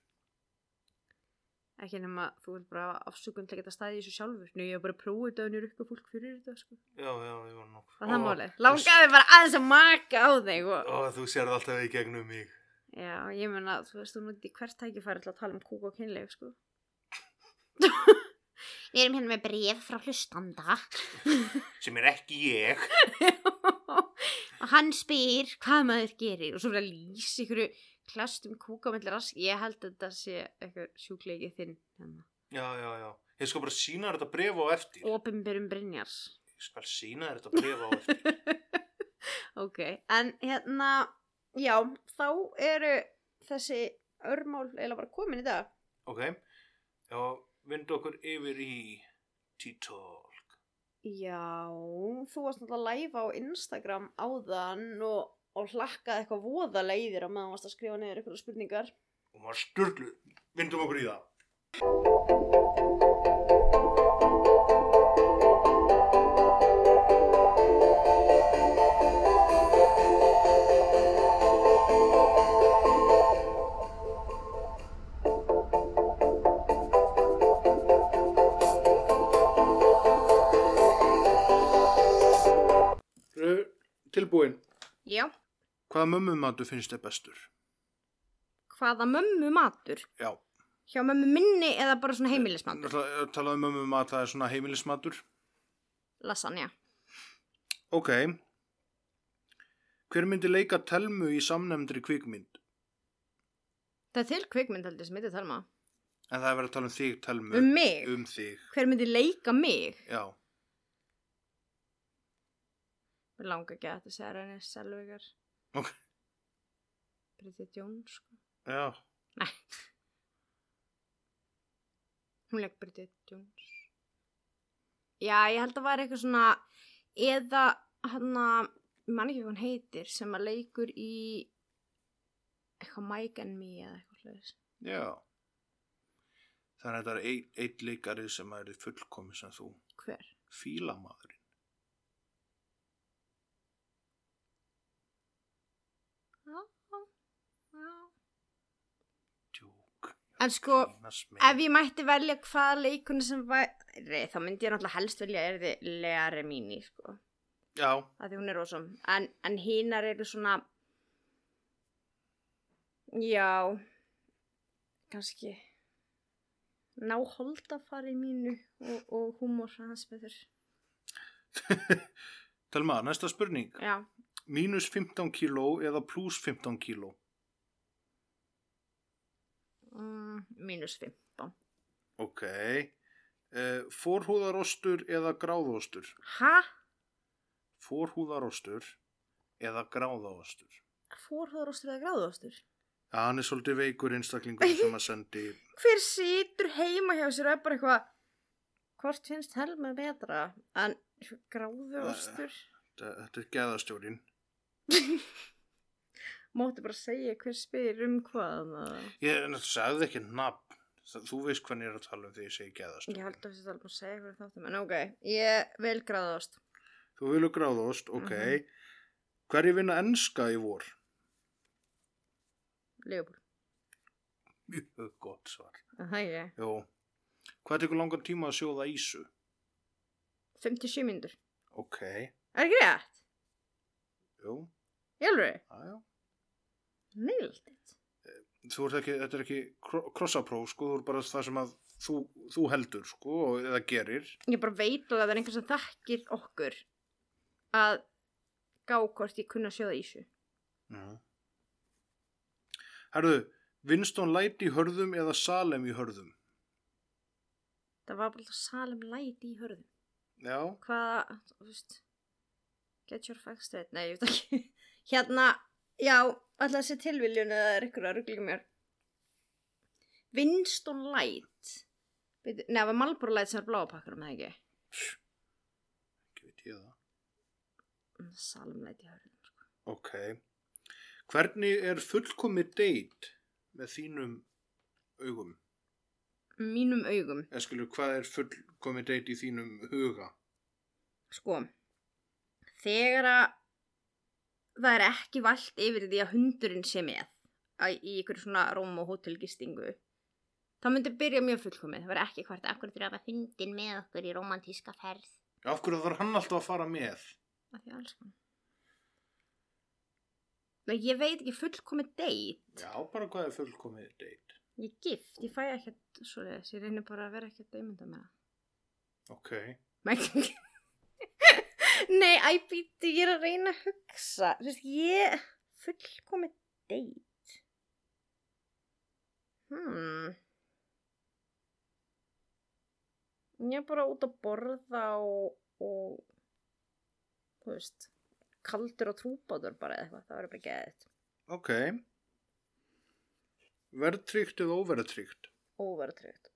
ekki nema þú vil bara afsökun til að geta staðið í þessu sjálfur. Nú, ég hef bara prófið þetta og nýr ykkur fólk fyrir þetta, sko. Já, já, ég var nokk. Það málið? Langaði bara aðeins að maka á þig og... Ó, þú sérð alltaf í gegnum mig. Já, ég meina, þú veist, þú núti hvert tækifæri til að tala um kúk og kynleif, sko. Við erum hérna með bref frá hlustanda Sem er ekki ég. og hann spyr hvað maður gerir og svo verður að lýsa ykkur klastum kúka mellir rask. Ég held að þetta sé eitthvað sjúkleikið þinn hérna. Já, já, já. Ég skal bara sína þetta bref á eftir. Opinberum Brynjars. Ég skal sína þetta bref á eftir. ok, en hérna, já, þá eru þessi örmál eiginlega bara komin í dag. Ok. Já, vindu okkur yfir í T-Talk. Já, þú varst náttúrulega live á Instagram áðan og, og hlakkaði eitthvað voðalega í þér á meðan varst að skrifa niður eitthvað spurningar. Og maður styrlu. Vindum okkur í það. Hvaða mömmumatu finnst þér bestur? Hvaða mömmu matur? Já. Hjá mömmu minni eða bara svona heimilismatur? Náttúrulega talaðu um mömmumat, það er svona heimilismatur. Lasagna. Ok. Hver myndi leika telmu í samnefndri kvikmynd? Það er til kvikmynd heldur sem heitir Telma. En það er verið að tala um þig, telmu. Um mig? Um þig, Hver myndi leika mig? já. Mér langar ekki að þetta segja henni Selvegar. Ok. Bridget Jones, sko. Já. Nei. Hún leik Bridget Jones. Já, ég held að var eitthvað svona eða hann að ég man ekki hvað hann heitir sem að leikur í eitthvað Mike and Me eða eitthvað hlutist. Já. Þannig að þetta er ein, einn leikari sem er fullkomi sem þú. Hver? Fílamaðurinn. Já, já. Djók. En sko, ef ég mætti velja hvaða leikunni sem væri, þá myndi ég náttúrulega helst velja er þið Lea Remini, sko. Já, að því hún er rosum en, en hinar eru svona já kannski ná holdafari mínu og, og húmor hans betur Telma, næsta spurning. já, Mínus 15 kíló eða pluss 15 kíló? Mm, mínus 15 Ok. Uh, forhúðarostur eða gráðostur? ha? Forhúðarostur eða gráðaostur? fórhóðarostur eða gráðostur? Já, hann er svolítið veikur einstaklingur sem að sendi... hver situr heima hjá sér og er bara eitthvað hvort finnst helma betra en gráðostur Þetta þetta er geðastjórin. máttu bara segja hver spyr um hvað Ég sagði ekki nafn. Það- Þú veist hvernig ég er að tala um því ég segi geðastjórin. Ég held að þessi alveg að segja hverju þáttum, en ok, ég vil gráðast. Þú vilur gráðost, ok. Mhm. Hverju vinna enska í vor? Leopold. Mjög gott svar. Það er ég. Hvað tekur langan tíma að sjóða ísu? 57 mínútur. Ok. Er ekki rétt? Jú. Ég alveg? Aðjá. Neilt. Þú ert ekki, þetta er ekki krossapróf, sko, þú er bara það sem að þú, þú heldur, sko, og- eða gerir. Ég bara veit að það er einhver sem þekkir okkur að gá hvort ég kunna sjóða ísu. Já. Herðu, Winston Light í hörðum eða Salem í hörðum? Það var bara salum læti í hörðum. Já. Hvaða, þú veist, get your facts straight. Nei, ég veit ekki. Hérna, já, alltaf þessi tilviljun eða er ykkur að ruggla mér. Winston Light. Nei, það var Malboro Light sem var bláa pakkar um það ekki. Ekki veit ég það. Salum læti í hörðum. Sko. Ok. Hvernig er fullkomið date með þínum augum? Mínum augum. Eða skilur, hvað er fullkomið date í þínum huga? Sko, þegar að það er ekki vald yfir því að hundurinn sé með að, í ykkur svona róm og hótelgistingu. Það myndi byrja mjög fullkomið. Það var ekki hvort akkur þurfa að hundin með okkur í romantíska ferð? Af hverju þarf hann alltaf að fara með? af því alls Nei, ég veit ekki fullkomið date. Já, bara hvað er fullkomið date? ég gift, ég fæ ekkert svo leiðis, ég reynir bara að vera ekkert auðmynda með það. Ok. Mæ- Nei, æ, býttu, ég er að reyna að hugsa. Þú veist, ég fullkomið date. Hmm. Ég er bara út að borða og, og þú veist, kaldur og trúbátur bara eða eitthvað. Það verður bara geðið. Ok. Verðtrygt eða óverðtrygt? Óverðtryggt.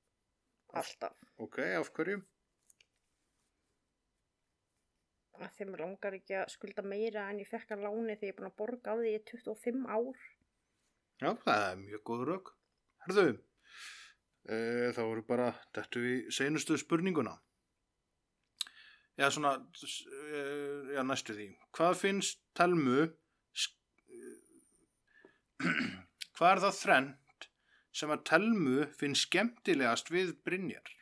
Alltaf. Ok, af hverju? Að þeim langar ekki að skulda meira en ég fekk að láni þegar ég er búin að borga á því í 25 ár. Já, það er mjög góð rauk. Herðu, e, þá voru bara, þetta við seinustu spurninguna. Já, svona, e, já, næstu því. Hvað finnst Telmu, hvað er það þrennt sem að Telmu finnst skemmtilegast við Brynjar?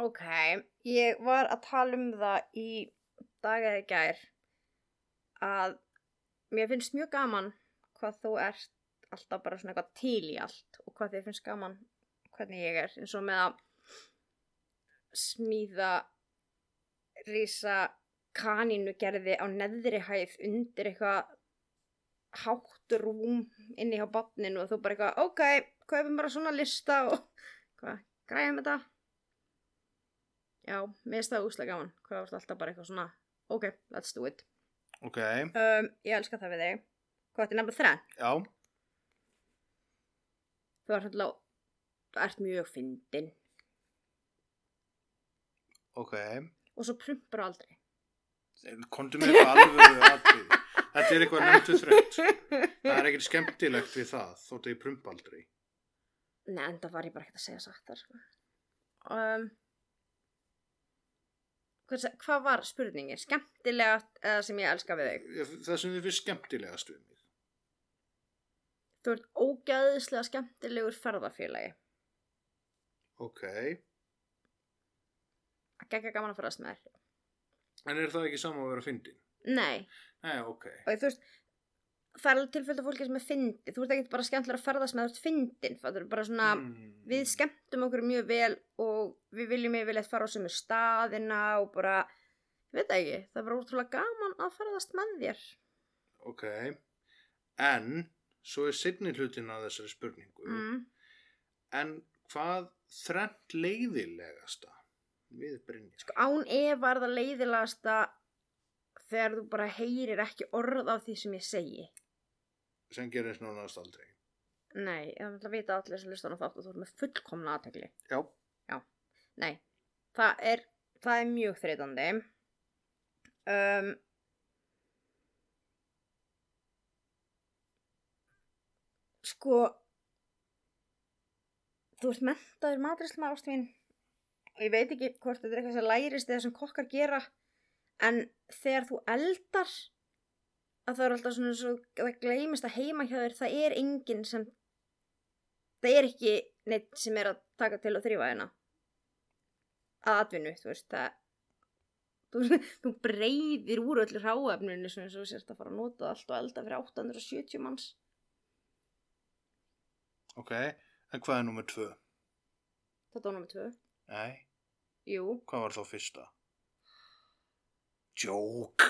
Ok, ég var að tala um það í dag eða í gær að mér finnst mjög gaman hvað þú ert alltaf bara svona eitthvað til í allt og hvað þið finnst gaman hvernig ég er eins og með að smíða rísa kanínu gerði á neðri hæð undir eitthvað hátt rúm inni hjá botninu og þú bara eitthvað ok, kaupum bara svona lista og hvað, græðum þetta Já, mér það úslega gaman. Hvað varst alltaf bara eitthvað svona, ok, let's do it. Ok, Um, ég elska það við þig. Hvað er nefnilega þrenn? já, Þú ert alltaf þú ert mjög fyndin ok, og svo prumpar aldrei kontu með eitthvað alveg aðrið. Þetta er eitthvað nefntu þreytt. Það er ekkert skemmtilegt við það, þótt að ég prumpa aldrei. Nei, en það var ég bara ekkert að segja satt þar sko. um, hvað, se- hvað var spurningin? Skemmtilegt eða sem ég elska við? Ég- Það sem þið finnst skemmtilegast við mig. Þú ert ógæðislega skemmtilegur ferðafélagi Ok, að gegja gaman að ferðast með þér en er það ekki sama að vera fyndin? Nei, Nei, ok. og þú veist það er alveg tilfælda fólki sem er fyndi þú ert ekki bara skemmtilega að ferðast með þú ert fyndin svona, Mm. við skemmtum okkur mjög vel og við viljum yfirleitt fara á sömu staðina og bara ég veit ekki, það er bara útrúlega gaman að ferðast með þér Ok, en svo er sinni hlutin að þessari spurningu. mm. En hvað þrennt leiðilegasta við Brynjar? sko án ef var það leiðilegasta þegar þú bara heyrir ekki orð af því sem ég segi Sem gerist nánast aldrei. nei, það vil að vita allir sem listan á þátt og þú erum með fullkomna aðtekli Já, nei, það er það er mjög þreytandi. Um, sko þú ert mentaður matrislamar ástfín og ég veit ekki hvort þetta er eitthvað sem lærist eða sem kokkar gera en þegar þú eldar að það er alltaf svona svo það gleymist að heima hjá þér það er enginn sem það er ekki neitt sem er að taka til og þrýfa hérna að atvinnu, þú veist það þú, þú breyðir úr öllu ráefninu sem þú sérst að fara að nota allt og elda fyrir 870 manns ok. En hvað er nummer tvö? þetta var námið tvö Nei, jú, hvað var þá fyrsta? Jók.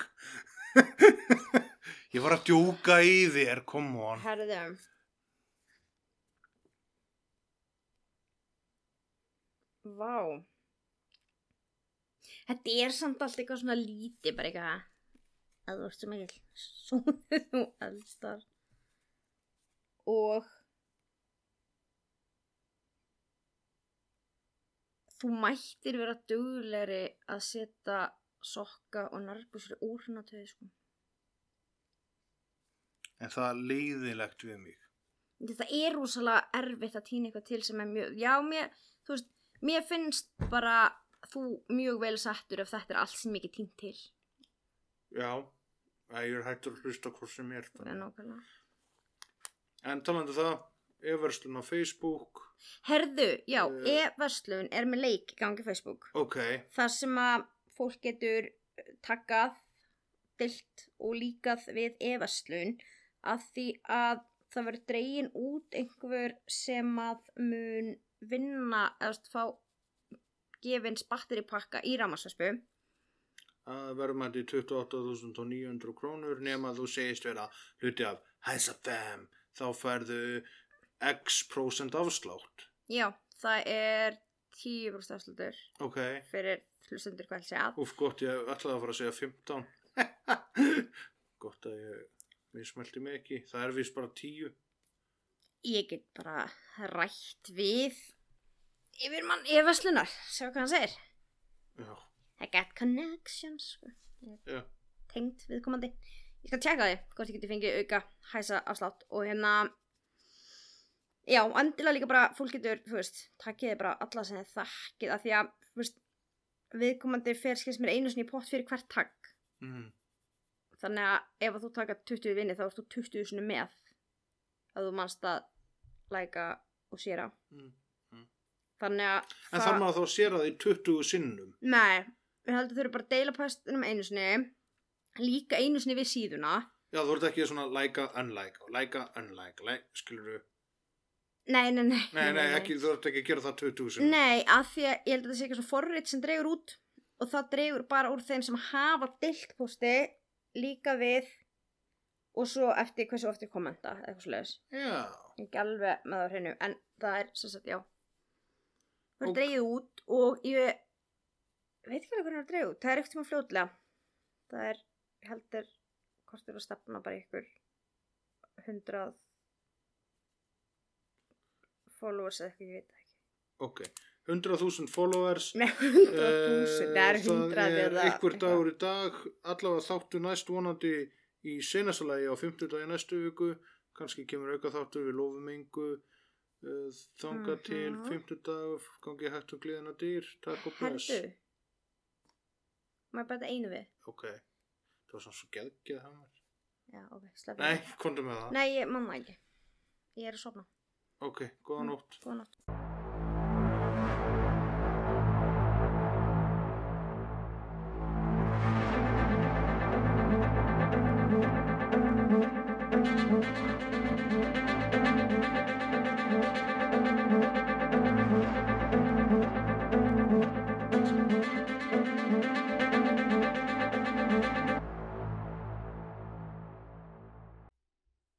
ég var að djóka í þér, come on. herðum vá. Þetta er samt allt eitthvað svona lítið bara eitthvað að þú ert svo mikil svo þú eldar og þú mættir vera duglegri að setja sokka og nærbúsri úr hérna töði sko En það er leiðilegt við mig. það er rosalega erfitt að týna eitthvað til sem er mjög, já mér þú veist, mér finnst bara þú mjög vel settur ef þetta er allt sem ekki týnt til Já, ég er hættur að hlusta hvort sem er. Það er. En talandi um það, Everslun á Facebook. herðu, já, Eh. e-verslun er með leik gangi Facebook Ok, þar sem að fólk getur taggað, dilt og líkað við e-verslun að því að það verður dregin út einhver sem að mun vinna eða fá gefins batteripakka í ramarsaspu það verður mætti 28.900 krónur nema þú segist vera hluti af Hæsa 5, þá færðu x prósent afslátt. já, það er 10% afslutur Ok, fyrir hlustendur hvað sé að úf gott, ég ætlaði að fara að segja 15. gott að ég mismælti mig ekki, það er vist bara 10. ég get bara rætt við yfir mann e-verslunar sjá hvað hann segir Já, I got connections sko. já, tengt viðkomandi ég skal tjekka því hvort ég geti fengið auka hæsa afslátt og hérna já, endilega líka bara fólk getur, þú veist, takkiði bara alla sem þið þakkið af því að, þú veist viðkomandi fer skils mér einu sinni í pott fyrir hvert takk mm. Þannig að ef að þú taka 20 vinni þá ert þú 20 sinni með að þú manst að læka og séra Mm. þannig að En þarf maður þá að séra því 20 sinnum. nei, við heldum þurfum bara að deila postunum einu sinni líka einu sinni við síðuna Já, þú ert ekki svona like, unlike, like, unlike, like, skilur þú? nei, nei, nei Nei, nei, ekki, þú ert ekki að gera það 20 sinnum. Nei, að því að ég held að það sé eitthvað svona forrit sem dregur út og það dregur bara úr þeim sem hafa deilt posti líka við og svo eftir hversu ofti kommenta eða eitthvað er ekki alveg með það hreinu en það er sem sagt, já. Það er dreigið út og ég veit ekki alveg hvernig það er dreigið út. Það er eitthvað fljótlega. Það er, heldur, hvort er að stefna bara ykkur hundrað followers eða eitthvað, ég veit ekki. ok, 100.000 followers Nei, 100.000, það er 100 það er eitthvað. dagur í dag allavega þáttu næst vonandi í senasalagi á 50 dagi næstu viku kannski kemur auka þáttur við lofum engu uh, þanga Mhm. til 50 dag gangi hægt og gleðina dýr takk og bless Herðu, maður bara einu við. ok, það var svona svo hamar Já, ok, slepp nei, komdu með það Nei, ég, mamma ekki. Ég er að sofna. ok, góða nótt Góða nótt.